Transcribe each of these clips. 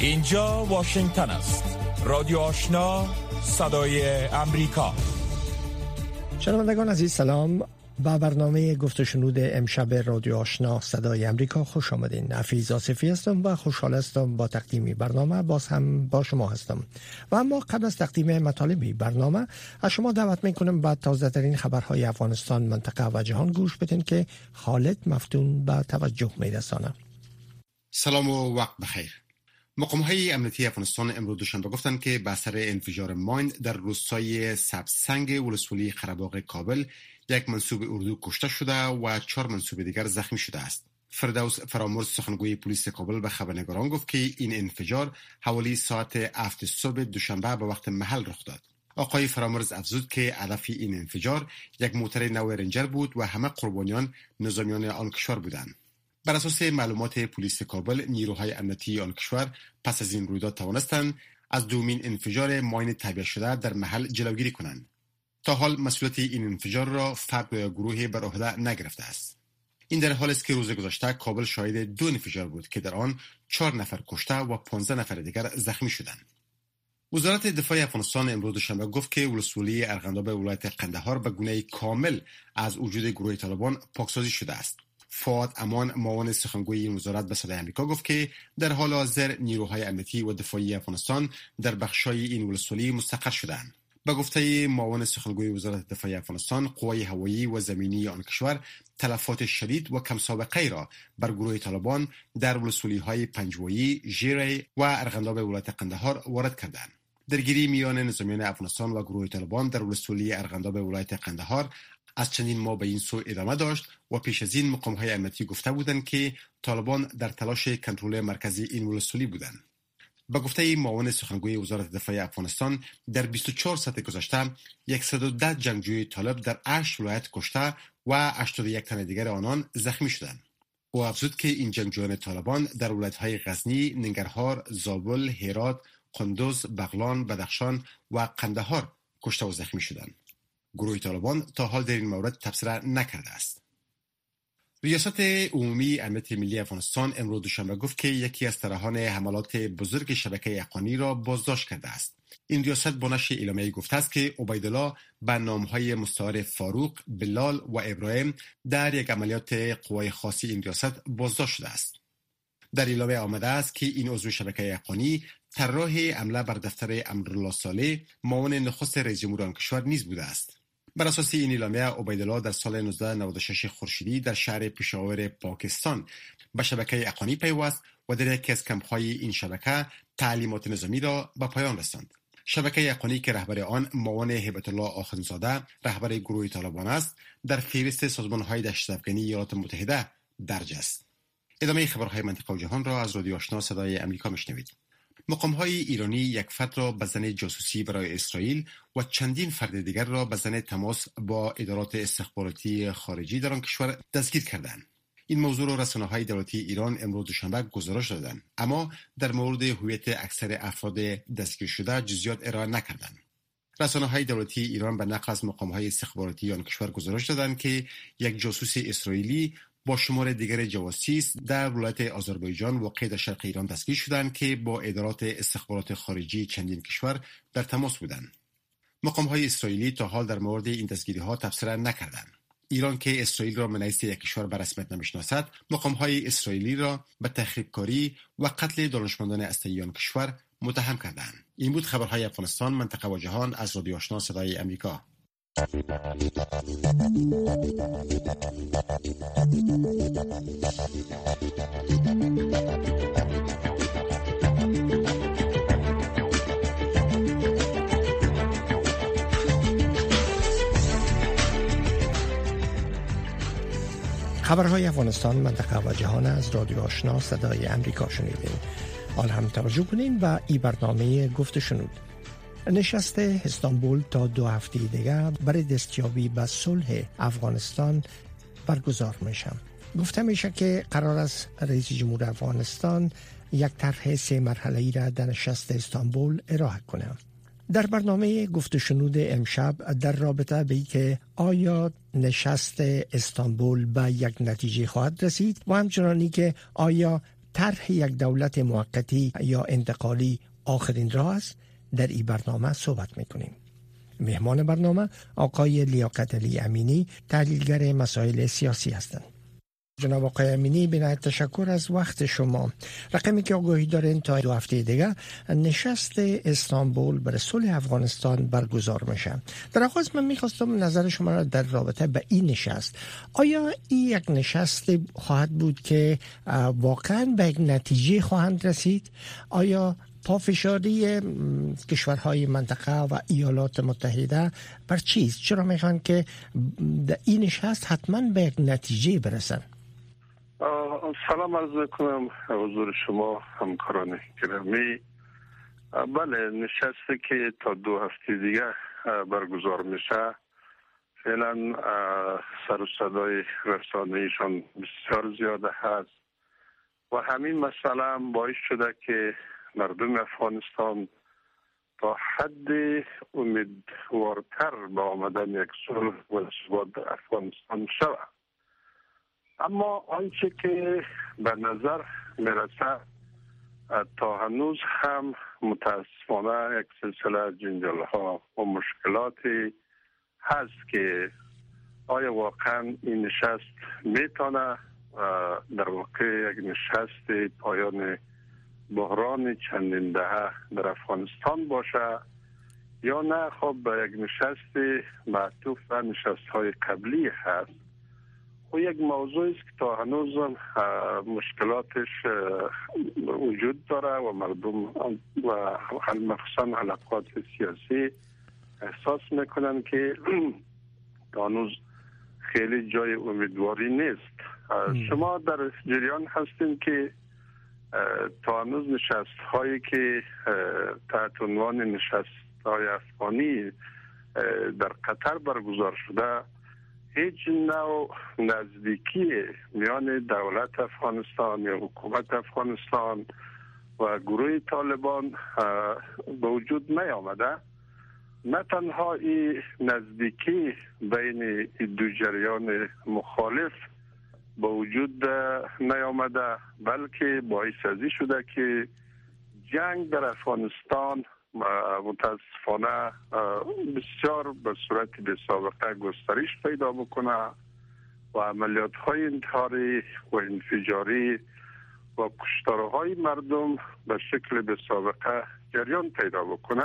اینجا واشنگتن است. رادیو آشنا صدای امریکا. شنوندگان عزیز سلام. با برنامه گفت شنود امشب رادیو آشنا صدای امریکا. خوش آمدین. نفیز آصفی هستم و خوشحال هستم با تقدیمی برنامه. باز هم با شما هستم. و اما قبل از تقدیم مطالبی برنامه از شما دعوت می‌کنم با تازه ترین خبرهای افغانستان منطقه و جهان گوش بدین که خالد مفتون به توجه میرسانه سلام و وقت بخیر. مقام های امنیتی افغانستان امروز دوشنبه گفتند که به اثر انفجار ماین در روستای سبسنگ ولسوالی قرهباغ کابل یک منصوب اردو کشته شده و چهار منصوب دیگر زخمی شده است. فردوس فرامرز سخنگوی پلیس کابل به خبرنگاران گفت که این انفجار حوالی ساعت هفت صبح دوشنبه به وقت محل رخ داد. آقای فرامرز افزود که هدف این انفجار یک موتر نو رنجر بود و همه قربانیان نظامیان آن کشور بودند. بر اساس معلومات پلیس کابل نیروهای امنیتی آن کشور پس از این رویداد توانستند از دومین انفجار ماین تبیه شده در محل جلوگیری کنند. تا حال مسئولیت این انفجار را فرد یا گروهی بر عهده نگرفته است. این در حال است که روز گذشته کابل شاهد دو انفجار بود که در آن چهار نفر کشته و 15 نفر دیگر زخمی شدند. وزارت دفاع افغانستان امروز دوشنبه گفت که ولسوالی ارغنداب ولایت قندهار به گونه کامل از وجود گروه طالبان پاکسازی شده است. فاد امان معاون سخنگوی این وزارت به صدای آمریکا گفت که در حال حاضر نیروهای امنیتی و دفاعی افغانستان در بخشای این ولسوالی مستقر شدند به گفته معاون سخنگوی وزارت دفاع افغانستان قوای هوایی و زمینی آن کشور تلفات شدید و کم سابقه را بر گروه طالبان در ولسوالی های پنجوایی، ژیره و ارغنداب ولایت قندهار وارد کردند. درگیری میان نظامیان افغانستان و گروه طالبان در ولسوالی ارغنداب ولایت قندهار از چندین ماه به این سو ادامه داشت و پیش از این مقام های امنیتی گفته بودند که طالبان در تلاش کنترل مرکزی این ولسوالی بودند به گفته معاون سخنگوی وزارت دفاع افغانستان در 24 ساعت گذشته 110 جنگجوی طالب در 8 ولایت کشته و 81 تن دیگر آنان زخمی شدند او افزود که این جنگجویان طالبان در های غزنی، ننگرهار، زابل، هرات، قندوز، بغلان، بدخشان و قندهار کشته و زخمی شدند. گروه طالبان تا حال در این مورد تبصره نکرده است. ریاست عمومی امنیت ملی افغانستان امروز دوشنبه گفت که یکی از طرحان حملات بزرگ شبکه اقانی را بازداشت کرده است این ریاست با نشر اعلامیه گفته است که عبیدالله به نامهای مستعار فاروق بلال و ابراهیم در یک عملیات قوای خاصی این ریاست بازداشت شده است در اعلامیه آمده است که این عضو شبکه اقانی طراح حمله بر دفتر امرالله صالح معاون نخست رئیس جمهور کشور نیز بوده است. بر اساس این اعلامیه عبیدالله در سال 1996 خورشیدی در شهر پشاور پاکستان به شبکه اقانی پیوست و در یکی از این شبکه تعلیمات نظامی را به پایان رساند. شبکه اقانی که رهبر آن معاون هیبت الله آخنزاده رهبر گروه طالبان است در فهرست سازمان های دشت افغانی ایالات متحده درج است. ادامه خبرهای منطقه و جهان را از رادیو آشنا صدای امریکا میشنوید مقام های ایرانی یک فرد را به زن جاسوسی برای اسرائیل و چندین فرد دیگر را به زن تماس با ادارات استخباراتی خارجی در آن کشور دستگیر کردند. این موضوع را رسانه های دولتی ایران امروز دوشنبه گزارش دادند اما در مورد هویت اکثر افراد دستگیر شده جزئیات ارائه نکردند رسانه های دولتی ایران به نقل از مقام های استخباراتی آن کشور گزارش دادند که یک جاسوس اسرائیلی با شمار دیگر جواسیس در ولایت آذربایجان واقع در شرق ایران دستگیر شدند که با ادارات استخبارات خارجی چندین کشور در تماس بودند. مقام های اسرائیلی تا حال در مورد این دستگیری ها تبصره نکردند. ایران که اسرائیل را منعیست یک کشور به رسمیت نمی‌شناسد مقام های اسرائیلی را به تخریبکاری و قتل دانشمندان اصلی آن کشور متهم کردند. این بود خبرهای افغانستان منطقه و جهان از رادیو آشنا صدای امریکا خبرهای افغانستان منطقه و جهان از رادیو آشنا صدای امریکا شنیدین. حال هم توجه کنین و ای برنامه گفت شنود نشست استانبول تا دو هفته دیگر برای دستیابی به صلح افغانستان برگزار میشم. گفته میشه که قرار است رئیس جمهور افغانستان یک طرح سه مرحله ای را در نشست استانبول ارائه کنه. در برنامه گفت شنود امشب در رابطه به که آیا نشست استانبول به یک نتیجه خواهد رسید و همچنانی که آیا طرح یک دولت موقتی یا انتقالی آخرین راه است در این برنامه صحبت می‌کنیم. مهمان برنامه آقای لیاقت علی امینی تحلیلگر مسائل سیاسی هستند. جناب آقای امینی بینایت تشکر از وقت شما. رقمی که آگاهی دارین تا دو هفته دیگه نشست استانبول بر صلح افغانستان برگزار میشه. در آغاز من می‌خواستم نظر شما را در رابطه به این نشست آیا این یک نشست خواهد بود که واقعا به یک نتیجه خواهند رسید؟ آیا پافشاری کشورهای منطقه و ایالات متحده بر چیز؟ چرا می‌خوان که این نشست حتما به یک نتیجه برسن؟ سلام عرض می‌کنم حضور شما همکاران گرامی. بله نشسته که تا دو هفته دیگه برگزار میشه. فعلا سر و صدای رسانهشان بسیار زیاده هست. و همین مسئله هم باعث شده که مردم افغانستان تا حد امیدوارتر به آمدن یک صلح و ثبات در افغانستان شود. اما آنچه که به نظر می‌رسه تا هنوز هم متاسفانه یک سلسله جنجال ها و مشکلاتی هست که آیا واقعا این نشست می‌تونه در واقع یک نشست پایان بحران چندین دهه در افغانستان باشه یا نه خب به یک نشست معطوف و نشست های قبلی هست. و یک موضوع است که تا هنوز مشکلاتش وجود داره و مردم و مخصوصا حلقات سیاسی احساس می‌کنن که تا هنوز خیلی جای امیدواری نیست. شما در جریان هستین که تا هنوز نشست هایی که تحت عنوان نشست های افغانی در قطر برگزار شده هیچ نوع نزدیکی میان دولت افغانستان یا حکومت افغانستان و گروه طالبان به وجود نیامده. نه تنها این نزدیکی بین دو جریان مخالف به وجود نیامده بلکه باعث ازی شده که جنگ در افغانستان متاسفانه بسیار به صورت به سابقه گسترش پیدا بکنه و عملیات های انتحاری و انفجاری و کشتارهای مردم به شکل به سابقه جریان پیدا بکنه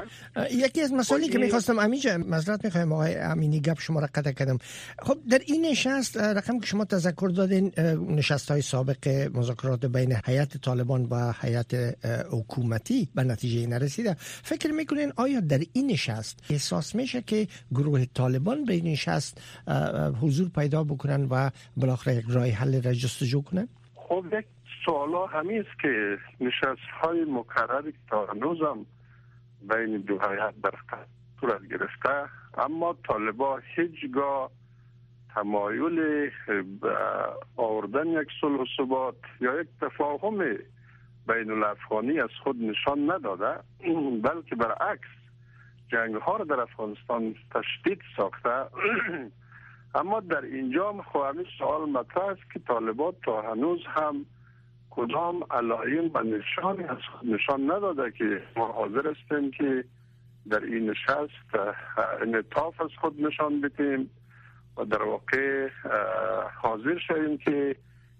یکی از مسائلی که می‌خواستم امیجا مذرت می‌خوایم آقای امینی گپ شما را قطع کردم. خب در این نشست رقم که شما تذکر دادین نشست های سابق مذاکرات بین حیات طالبان و حیات حکومتی به نتیجه نرسیده. فکر می‌کنین آیا در این نشست احساس میشه که گروه طالبان به این نشست حضور پیدا بکنن و بالاخره یک راه حل را جستجو کنن؟ خب یک سوالا همین است که نشست های مکرری تا هنوزم بین دو حیات در صورت گرفته اما طالبا هیچگاه تمایل آوردن یک صلح و ثبات یا یک تفاهم بین الافغانی از خود نشان نداده بلکه برعکس جنگ ها را در افغانستان تشدید ساخته. اما در اینجا هم خواهمی سوال مطرح است که طالبات تا هنوز هم کدام علائم و نشانی از نشان نداده که ما حاضر هستیم که در این نشست انطاف از خود نشان بدیم و در واقع حاضر شویم که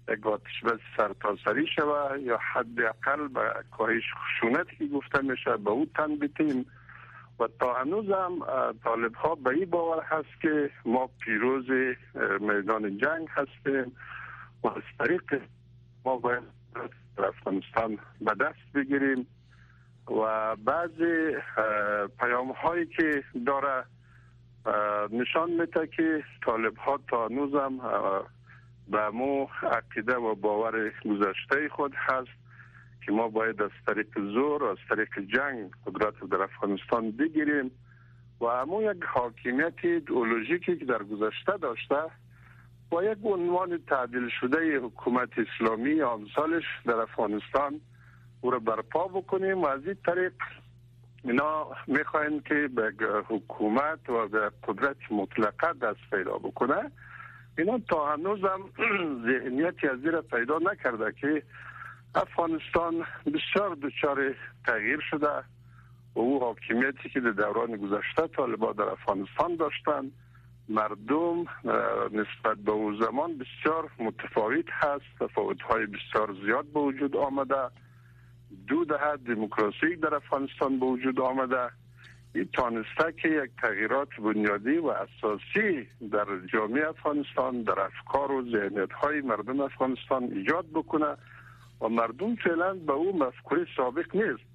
یک آتش بس سرتاسری شوه یا حداقل به کاهش خشونت که گفته میشه به او تن بتیم و تا هنوز هم طالب ها به این باور هست که ما پیروز میدان جنگ هستیم و از طریق ما باید در افغانستان به دست بگیریم و بعضی پیام هایی که داره نشان میده که طالب ها تا نوزم به مو عقیده و باور گذشته خود هست که ما باید از طریق زور از طریق جنگ قدرت در افغانستان بگیریم. و امو یک حاکمیت ایدئولوژیکی که در گذشته داشته با یک عنوان تعدیل شده حکومت اسلامی آمثالش در افغانستان او را برپا بکنیم و از این طریق اینا می‌خواین که به حکومت و به قدرت مطلقه دست پیدا بکنه. اینا تا هنوز هم ذهنیتی از زیر پیدا نکرده که افغانستان بسیار دچار تغییر شده و او حاکمیتی که در دوران گذشته طالبان در افغانستان داشتند. مردم نسبت به او زمان بسیار متفاوت هست. تفاوت های بسیار زیاد به وجود آمده. دو دهه دموکراسی در افغانستان به وجود آمده. این تانسته که یک تغییرات بنیادی و اساسی در جامعه افغانستان در افکار و ذهنیت های مردم افغانستان ایجاد بکنه و مردم فعلا به او مفکوری سابق نیست.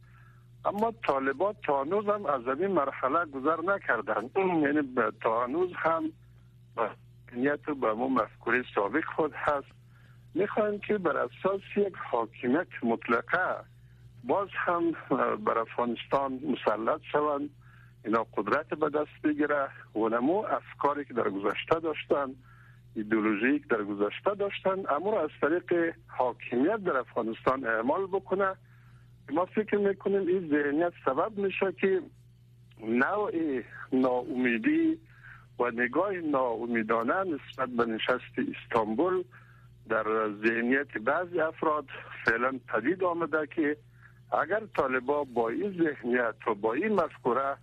اما طالبات تا هنوز هم از این مرحله گذر نکردن. یعنی تا هنوز هم نیت به مو مفکوری سابق خود هست. می‌خواهیم که بر اساس یک حاکمیت مطلقه باز هم بر افغانستان مسلط شوند. اینا قدرت به دست بگیره. و نمو افکاری که در گذشته داشتن ایدولوژی که در گذشته داشتن اما از طریق حاکمیت در افغانستان اعمال بکنه. ما فکر می‌کنیم این ذهنیت سبب میشه که نوع ناامیدی و نگاه ناامیدانه نسبت به نشست استانبول در ذهنیت بعضی افراد فعلا پدید آمده که اگر طالبا با این ذهنیت و با این مفکوره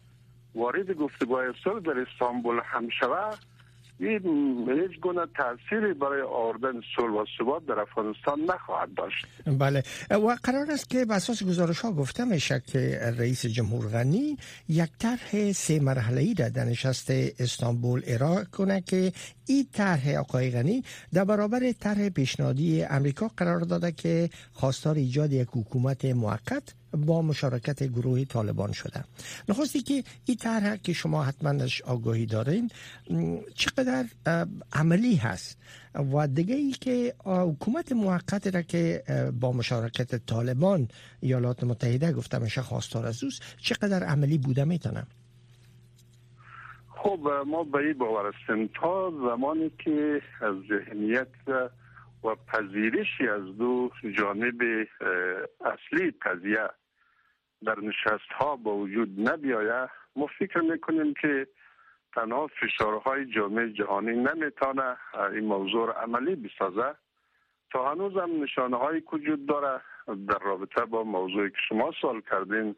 وارد گفتگوهای صلح در استانبول هم شود این هیچ گونه تاثیری برای آوردن صلح و ثبات در افغانستان نخواهد داشت. بله. و قرار است که به اساس گزارش ها گفته میشه که رئیس جمهور غنی یک طرح سه مرحله ای در نشست استانبول ارائه کنه که این طرح آقای غنی در برابر طرح پیشنهادی امریکا قرار داده که خواستار ایجاد یک حکومت موقت با مشارکت گروه طالبان شده نخواستی که این طرح که شما حتما آگاهی دارین چقدر عملی هست؟ و دیگه ای که حکومت موقت را که با مشارکت طالبان ایالات متحده گفته میشه خواستار از اوست چقدر عملی بوده می‌تونم خب ما به این باور هستیم. تا زمانی که از ذهنیت و پذیرشی از دو جانب اصلی قضیه در نشست ها با وجود نبیایه ما فکر می‌کنیم که تنها فشارهای جامعه جهانی نمی‌تونه این موضوع عملی بسازه. تا هنوز هم نشانه های وجود داره در رابطه با موضوعی که شما سوال کردین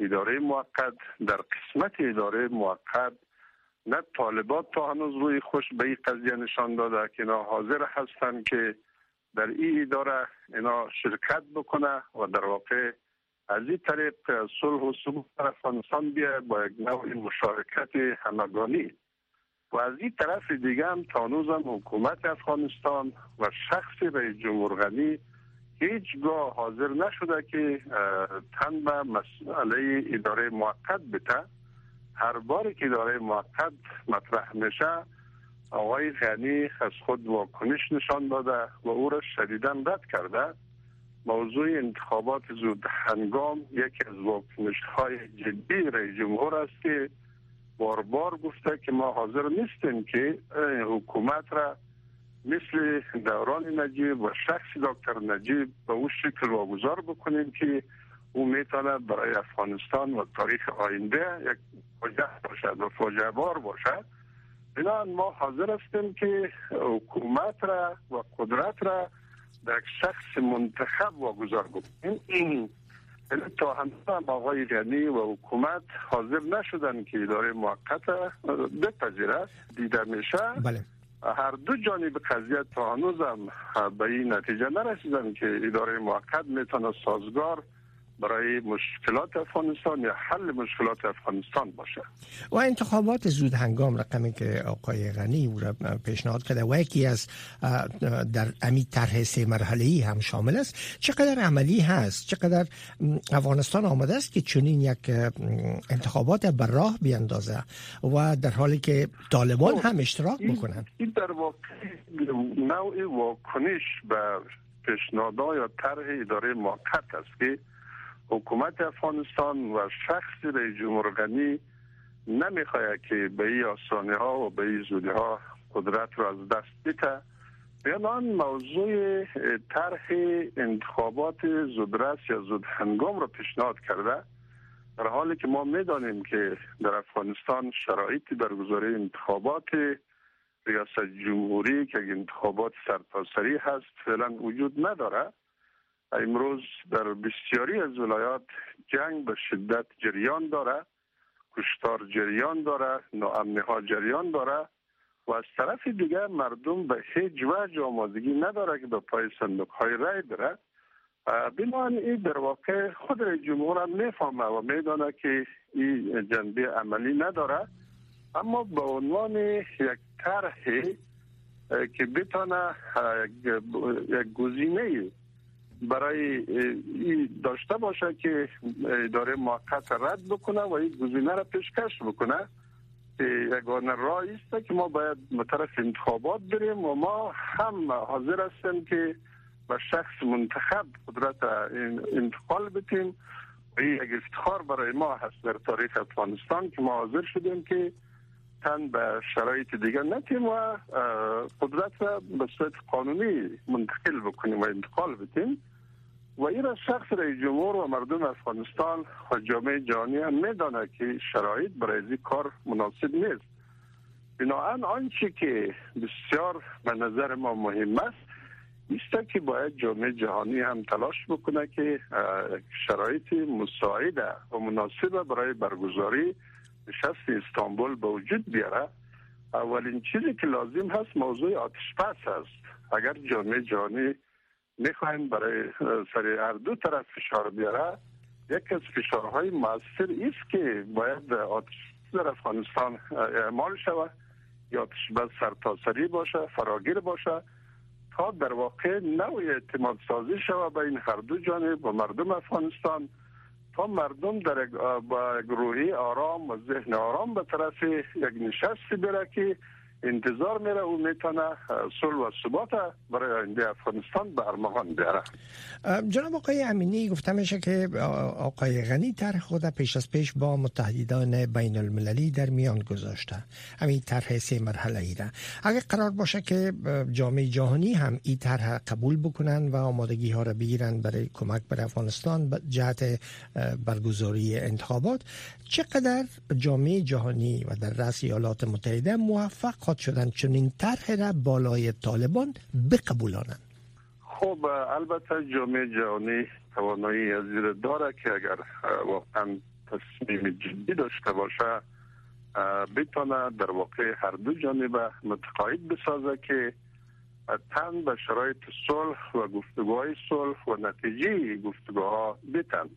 اداره موقت در قسمت اداره موقت نه طالبات تا هنوز روی خوش به این قضیه نشان داده که اینا حاضر هستند که در این اداره اینا شرکت بکنه و در واقع از این طریق صلح و در افغانستان بیا با یک نوع مشارکت همگانی. و از این طرف دیگه هم تانوز هم حکومت افغانستان و شخص رئیس جمهور هیچگاه حاضر نشده که تن به مسئله اداره موقت بته هر باری که اداره موقت مطرح میشه آقای غنی از خود واکنش نشان داده و او را شدیدا رد کرده. موضوع انتخابات زود هنگام یکی از واکنش های جدی رئیس جمهور است که بار بار گفته که ما حاضر نیستیم که حکومت را مثل دوران نجیب و شخص دکتر نجیب به او شکل واگذار بکنیم که او می‌تونه برای افغانستان و تاریخ آینده یک فاجعه باشد و فاجعه بار باشد. بنابراین ما حاضر هستیم که حکومت را و قدرت را در شخص منتخب واگذار بکنیم. این یعنی تا هم آقای غنی و حکومت حاضر نشدن که اداره موقت بپذیره دیده میشه. بله. هر دو جانب قضیه تا هنوزم به این نتیجه نرسیدن که اداره موقت می‌تونه سازگار برای مشکلات افغانستان یا حل مشکلات افغانستان باشه. و انتخابات زود هنگام رقمی که آقای غنی او را پیشنهاد کرده و یکی از در امی طرح سه مرحله ای هم شامل است چقدر عملی هست چقدر افغانستان آمده است که چنین یک انتخابات بر راه بیاندازه و در حالی که طالبان هم اشتراک بکنن؟ این در واقع نوع واکنش به پیشنهادها یا طرح اداره موقت است که حکومت افغانستان و شخص رئیس جمهور غنی نمی‌خواهد که به این آسانی ها و به این زودی ها قدرت رو از دست بده. بیان موضوع طرح انتخابات زودرس یا زود هنگام را پیشنهاد کرده. در حالی که ما می‌دانیم که در افغانستان شرایط برگزاری انتخابات ریاست جمهوری که انتخابات سرتاسری هست فعلا وجود نداره. امروز در بسیاری از ولایات جنگ به شدت جریان داره کشتار جریان داره ناامنی ها جریان داره و از طرف دیگه مردم به هیچ وجه آمادگی نداره که به پای صندوق های رای بره بنابراین این در واقع خود رئیس جمهور هم می‌فهمه و میدانه که این جنبه عملی نداره. اما به عنوان یک طرحی که بتانه یک گزینه برای این داشته باشه که اداره موقت رد بکنه و این گزینه را پیشکش بکنه. یگانه راه است که ما باید طرف انتخابات بریم و ما هم حاضر هستیم که به شخص منتخب قدرت انتقال بتیم و این یک افتخار برای ما هست در تاریخ افغانستان که ما حاضر شدیم که تن به شرایط دیگه نتیم و قدرت را به صورت قانونی منتقل بکنیم و انتقال بتیم و این شخص رئیس جمهور و مردم افغانستان و جامعه جهانی هم میدانه که شرایط برای این کار مناسب نیست. بنابراین آنچه که بسیار به نظر ما مهم است است که باید جامعه جهانی هم تلاش بکنه که شرایط مساعده و مناسب برای برگزاری نشست استانبول به وجود بیاره اولین چیزی که لازم هست موضوع آتش پس است اگر جامعه جهانی می‌خوایم برای سر هر دو طرف فشار بیاره یک از فشارهای موثر است که باید آتش در افغانستان اعمال شود یا آتش بس سرتاسری باشه فراگیر باشه تا در واقع نوع اعتماد سازی شود بین هر دو جانب و مردم افغانستان. تا مردم در با روحی آرام و ذهن آرام به طرف یک نشستی بره که انتظار میره او می‌تونه صلح و ثبات برای آینده افغانستان به ارمغان بیاره. جناب آقای امینی گفته میشه که آقای غنی طرح خود پیش از پیش با متحدان بین المللی در میان گذاشته. همین طرح سه مرحله ای را اگر قرار باشه که جامعه جهانی هم این طرح قبول بکنن و آمادگی ها را بگیرن برای کمک بر افغانستان جهت برگزاری انتخابات چقدر جامعه جهانی و در رأس ایالات متحده موفق خواهد شدن چنین طرح را بالای طالبان بقبولانند. خب البته جامعه جهانی توانایی از داره که اگر واقعا تصمیم جدی داشته باشه بتانه در واقع هر دو جانب متقاعد بسازه که تن به شرایط صلح و گفتگوهای صلح و نتیجه گفتگوها بتن.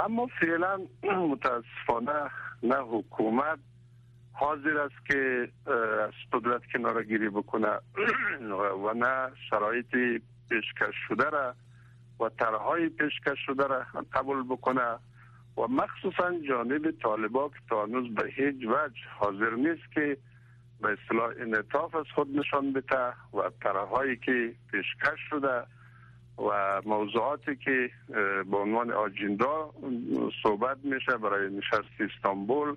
اما فعلا متاسفانه نه حکومت حاضر است که از قدرت کنار گیری بکنه. و نه شرایط پیشکش شده را و طرحهای پیشکش شده را قبول بکنه. و مخصوصا جانب طالبا که تا هنوز به هیچ وجه حاضر نیست که به اصطلاح انعطاف از خود نشان بده و طرحهایی که پیشکش شده و موضوعاتی که به عنوان آجندا صحبت میشه برای نشست استانبول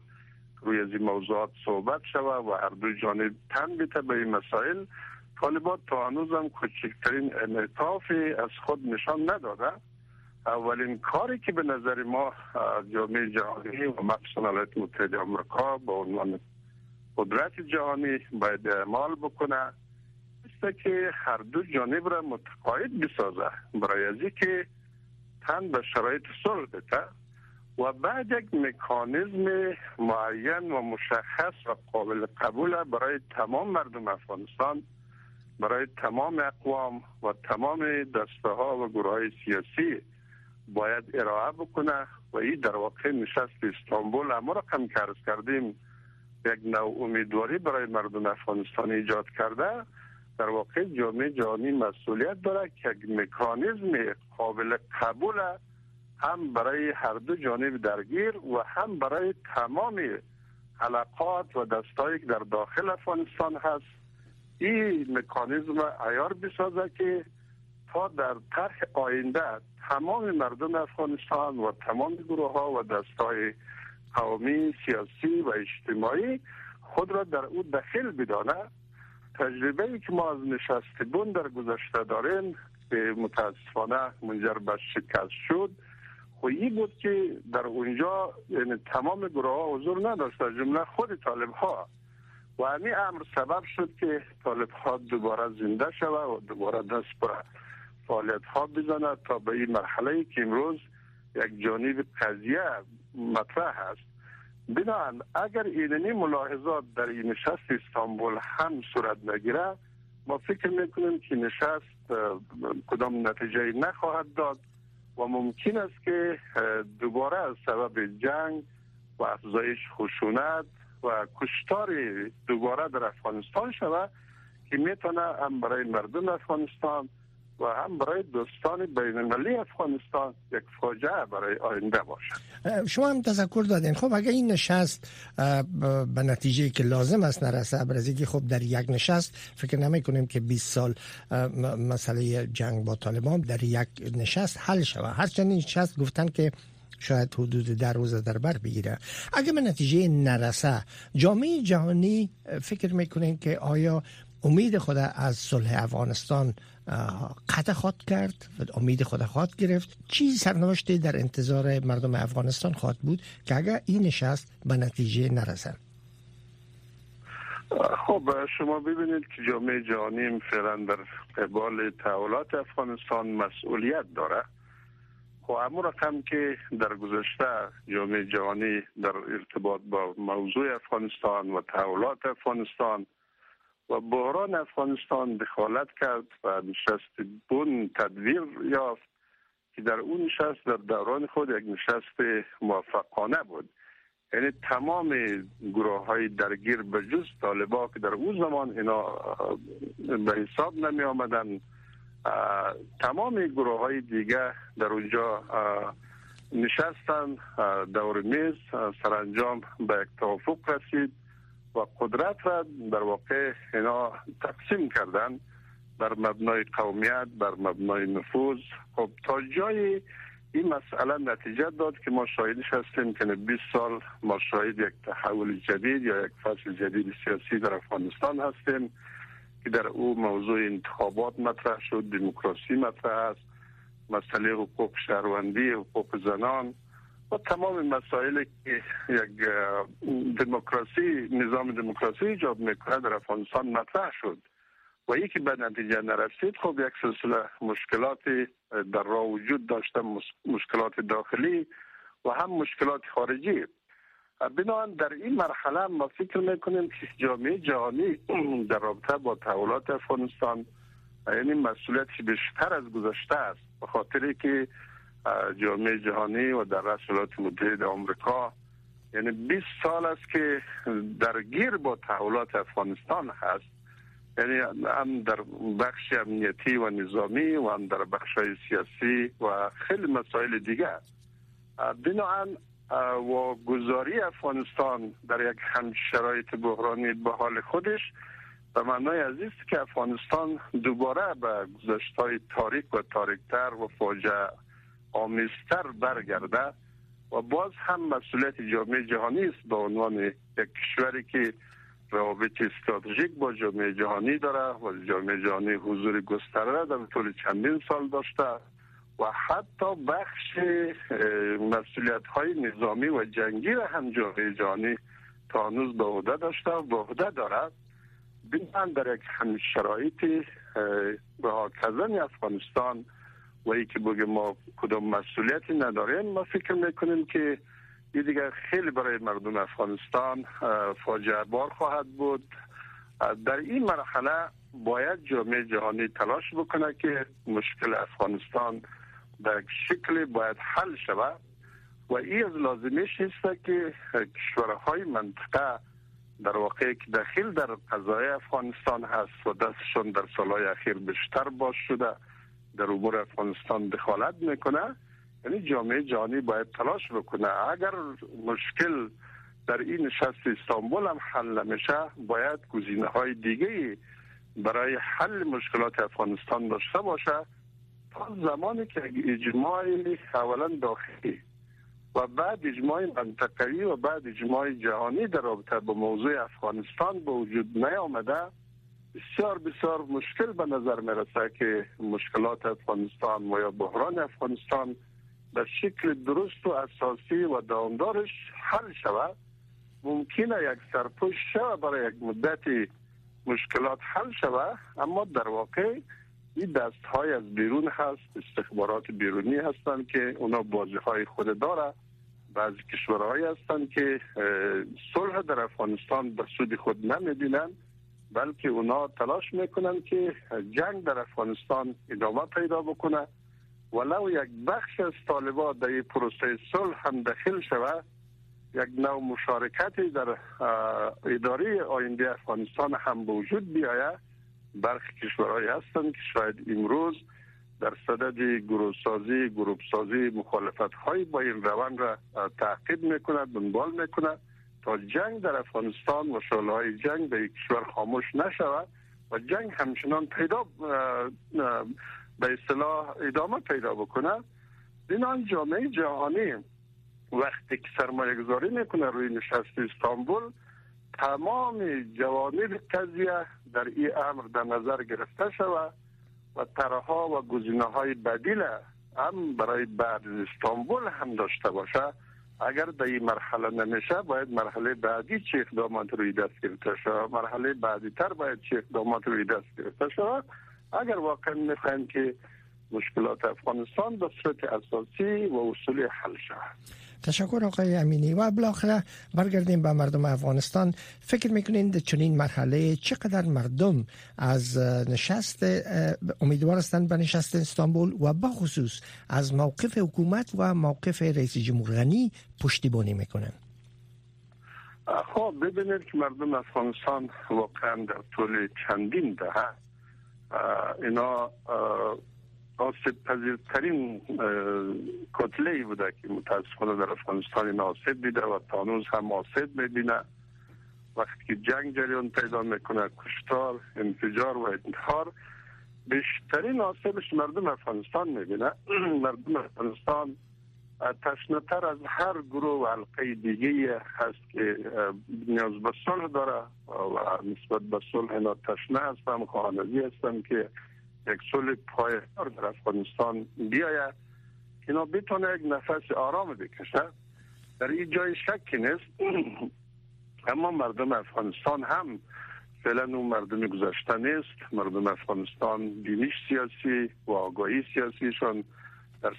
روی از این موضوعات صحبت شود و هر دو جانب تن بیته به این مسائل. طالبات تا هنوز هم کوچکترین انعطافی از خود نشان نداده. اولین کاری که به نظر ما جامعه جهانی و مخصوصا ایالات متحده آمریکا به عنوان قدرت جهانی باید اعمال بکنه است که هر دو جانب را متقاعد بسازه. برای از که تن به شرایط صلح بده و بعد یک مکانیزم معین و مشخص و قابل قبول برای تمام مردم افغانستان برای تمام اقوام و تمام دسته ها و گروه های سیاسی باید ارائه بکنه و این در واقع نشست استانبول اما را کم کردیم. یک نوع امیدواری برای مردم افغانستان ایجاد کرده در واقع جامعه جهانی مسئولیت داره که یک مکانیزم قابل قبول هم برای هر دو جانب درگیر و هم برای تمام حلقات و دستایی که در داخل افغانستان هست. این مکانیزم ایار بسازه که تا در طرح آینده تمام مردم افغانستان و تمام گروه ها و دستای قومی سیاسی و اجتماعی خود را در او دخل بدانه. تجربه ای که ما از نشست بون در گذشته داریم که متاسفانه منجر به شکست شد. این بود که در اونجا یعنی تمام گروه ها حضور نداشت جمله خود طالب ها و همین امر سبب شد که طالب ها دوباره زنده شود و دوباره دست پر فعالیت ها بزند تا به این مرحله که امروز یک جانب قضیه مطرح است. بنابراین اگر ایننی ملاحظات در این نشست استانبول هم صورت نگیره ما فکر می‌کنیم که نشست کدام نتیجه نخواهد داد. و ممکن است که دوباره از سبب جنگ و افزایش خشونت و کشتار دوباره در افغانستان شود که می‌تونه هم برای مردم افغانستان و هم برای دوستان بین المللی افغانستان یک فاجعه برای آینده باشد. شما هم تذکر دادین. خب اگر این نشست به نتیجه که لازم است نرسه برای خب در یک نشست فکر نمی کنیم که 20 سال مسئله جنگ با طالبان در یک نشست حل شود. هرچند این نشست گفتن که شاید حدود در روز در بر بگیره. اگر به نتیجه نرسه جامعه جهانی فکر می‌کنین که آیا امید خود از صلح افغانستان قطع خواهد کرد و امید خود خواهد گرفت. چی سرنوشتی در انتظار مردم افغانستان خواهد بود که اگر این نشست به نتیجه نرسد. خب شما ببینید که جامعه جهانی فعلا در قبال تحولات افغانستان مسئولیت داره. خب امو رقم که در گذشته جامعه جهانی در ارتباط با موضوع افغانستان و تحولات افغانستان و بحران افغانستان دخالت کرد و نشست بون تدویر یافت که در اون نشست در دوران خود یک نشست موفقانه بود. یعنی تمام گروه های درگیر به جز طالبا که در اون زمان اینا به حساب نمی آمدن تمام گروه های دیگه در اونجا نشستن. دور میز سرانجام به یک توافق رسید. و قدرت را در واقع اینا تقسیم کردن بر مبنای قومیت بر مبنای نفوذ. خب تا جای این مسئله نتیجه داد که ما شاهدش هستیم که 20 سال ما شاهد یک تحول جدید یا یک فصل جدید سیاسی در افغانستان هستیم که در او موضوع انتخابات مطرح شد دموکراسی مطرح است مسئله حقوق شهروندی حقوق زنان. و تمام مسائلی که یک دموکراسی نظام دموکراسی ایجاب می‌کنه در افغانستان مطرح شد. و یکی به نتیجه نرسید خب یک سلسله مشکلات در راه وجود داشته مشکلات داخلی و هم مشکلات خارجی. بنابراین در این مرحله ما فکر می‌کنیم که جامعه جهانی در رابطه با تحولات افغانستان یعنی مسئولیتی بیشتر از گذشته است به خاطر که جامعه جهانی و در رأس ولایت متحده آمریکا. یعنی 20 سال است که درگیر با تحولات افغانستان هست. یعنی هم در بخش امنیتی و نظامی و هم در بخش سیاسی و خیلی مسائل دیگه. بنابراین و گذاری افغانستان در یک هم شرایط بحرانی به حال خودش به معنای عزیز که افغانستان دوباره به گذشت های تاریک و تاریکتر و فاجعه آمیزتر برگرده و باز هم مسئولیت جامعه جهانی است به عنوان یک کشوری که روابط استراتژیک با جامعه جهانی داره و جامعه جهانی حضور گسترده در طول چندین سال داشته و حتی بخش مسئولیت های نظامی و جنگی را هم جامعه جهانی تا هنوز به عهده داشته و به عهده دارد بنابراین در یک همین شرایطی به افغانستان و ای که بگه ما کدام مسئولیتی نداریم ما فکر می‌کنیم که یه دیگر خیلی برای مردم افغانستان فاجعه بار خواهد بود. در این مرحله باید جامعه جهانی تلاش بکنه که مشکل افغانستان در شکل باید حل شود و این از لازمیش است که کشورهای منطقه در واقع که دخیل در قضای افغانستان هست و دستشون در سالهای اخیر بیشتر باز شده. در امور افغانستان دخالت می‌کنه یعنی جامعه جهانی باید تلاش بکنه. اگر مشکل در این نشست استانبول هم حل نمیشه باید گزینه های دیگه برای حل مشکلات افغانستان داشته باشه تا زمانی که اجماع اولا داخلی و بعد اجماع منطقه‌ای و بعد اجماع جهانی در رابطه با موضوع افغانستان به وجود نیامده. بسیار بسیار مشکل به نظر می‌رسه که مشکلات افغانستان و یا بحران افغانستان به شکل درست و اساسی و دامدارش حل شود ممکنه یک سرپوش شود برای یک مدت مشکلات حل شود اما در واقع این دست های از بیرون هست استخبارات بیرونی هستند که اونا بازی های خود داره. بعضی کشورهایی هستند که صلح در افغانستان به سود خود نمی‌بینن. بلکه اونا تلاش می‌کنن که جنگ در افغانستان ادامه پیدا بکنه. ولو یک بخش از طالبا در پروسه صلح هم دخل شود یک نوع مشارکتی در اداره آینده افغانستان هم وجود بیاید برخی کشورهایی هستند که شاید امروز در صدد گروه سازی گروپ سازی مخالفت های با این روند را تعقیب می‌کند دنبال می‌کند. تا جنگ در افغانستان و شعله جنگ به کشور خاموش نشود و جنگ همچنان پیدا به اصطلاح ادامه پیدا بکنه بنان جامعه جهانی وقتی که سرمایه گذاری می‌کنه روی نشست استانبول تمام جوانب قضیه در این امر در نظر گرفته شود و طرحها و گزینه های بدیل هم برای بعد استانبول هم داشته باشه. اگر در این مرحله نمیشه باید مرحله بعدی چه اقدامات روی دست گرفته شود. مرحله بعدی تر باید چه اقدامات روی دست گرفته شود. اگر واقعا می‌خواین که مشکلات افغانستان به صورت اساسی و اصولی حل شود. تشکر آقای امینی. و بالاخره برگردیم به مردم افغانستان. فکر می‌کنین در چنین مرحله چقدر مردم از نشست امیدوار هستند به نشست استانبول و بخصوص از موقف حکومت و موقف رئیس جمهور غنی پشتیبانی می‌کنن؟ خب ببینید که مردم افغانستان واقعا در طول چندین دهه اینا آسیب پذیرترین کتله ای بوده که متاسفانه در افغانستان این آسیب دیده و تانوز هم آسیب می‌بینه. وقتی که جنگ جریان پیدا می‌کنه کشتار انفجار و انتحار بیشترین آسیبش مردم افغانستان می‌بینه. مردم افغانستان تشنتر از هر گروه و حلقه دیگه هست که نیاز به صلح داره و نسبت به صلح اینا تشنه هستم خواهنزی هستم که یک صلح پایدار در افغانستان بیاید اینا بتونه یک نفس آرام بکشه. در این جای شکی نیست. اما مردم افغانستان هم فعلا اون مردم گذشته نیست. مردم افغانستان دینیش سیاسی و آگاهی سیاسیشان در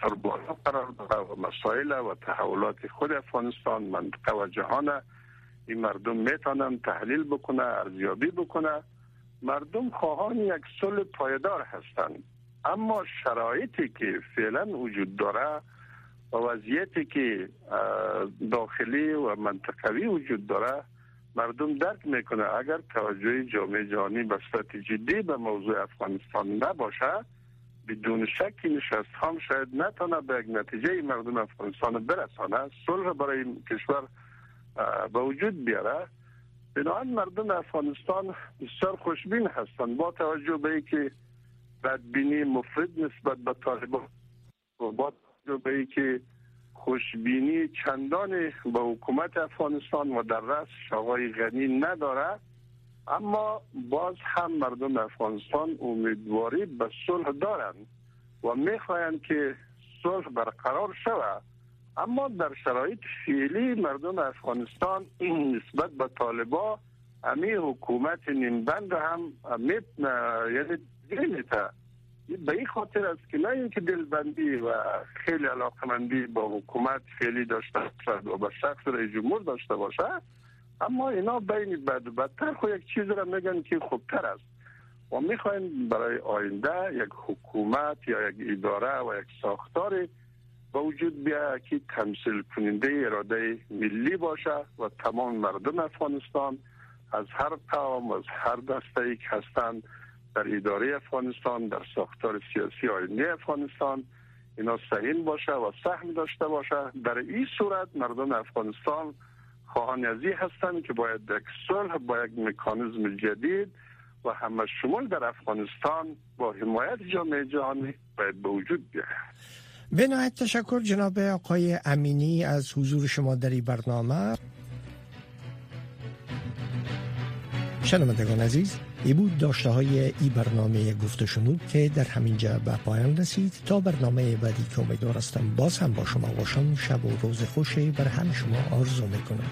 سر بالا قرار داره و مسائل و تحولات خود افغانستان منطقه و جهان. این مردم می‌تونن تحلیل بکنه ارزیابی بکنه. مردم خواهان یک صلح پایدار هستند. اما شرایطی که فعلا وجود داره و وضعیتی که داخلی و منطقوی وجود داره مردم درک می‌کنه اگر توجه جامعه جهانی به صورت جدی به موضوع افغانستان نباشه بدون شک نشست هم شاید نتونه به یک نتیجه مردم افغانستان برسانه. صلح برای کشور به وجود بیاره. بنابراین مردم افغانستان بسیار خوشبین هستند. با توجه به اینکه بدبینی مفرد نسبت به طالبان و با توجه به اینکه خوشبینی چندان به حکومت افغانستان و در رأس آقای غنی نداره اما باز هم مردم افغانستان امیدواری به صلح دارند و می‌خواهند که صلح برقرار شود. اما در شرایط فعلی مردم افغانستان نسبت به طالبا امی حکومت نیمبند هم یعنی میته به این خاطر است که نه اینکه دلبندی و خیلی علاقمندی با حکومت خیلی داشته باشد و به شخص رئیس جمهور داشته باشه اما اینا بین بد و بدتر. خو یک چیز را میگن که خوبتر است. و می‌خواین برای آینده یک حکومت یا یک اداره و یک ساختاری وجود بیا که تمثیل کننده اراده ملی باشه و تمام مردم افغانستان از هر قوم و از هر دسته ای که هستند در اداره افغانستان در ساختار سیاسی آینده افغانستان. اینا سهیم باشه و سهم داشته باشه. در این صورت مردم افغانستان خواهان ازی هستند که باید یک صلح با یک مکانیزم جدید و همه شمول در افغانستان با حمایت جامعه جهانی باید به وجود بیاید. به نهایت تشکر جناب آقای امینی از حضور شما در این برنامه. شنوندگان عزیز ای بود داشته های ای برنامه گفت شنود که در همین جا به پایان رسید. تا برنامه بعدی که امیدوار هستم باز هم با شما باشم شب و روز خوشی بر همه شما آرزو می‌کنم.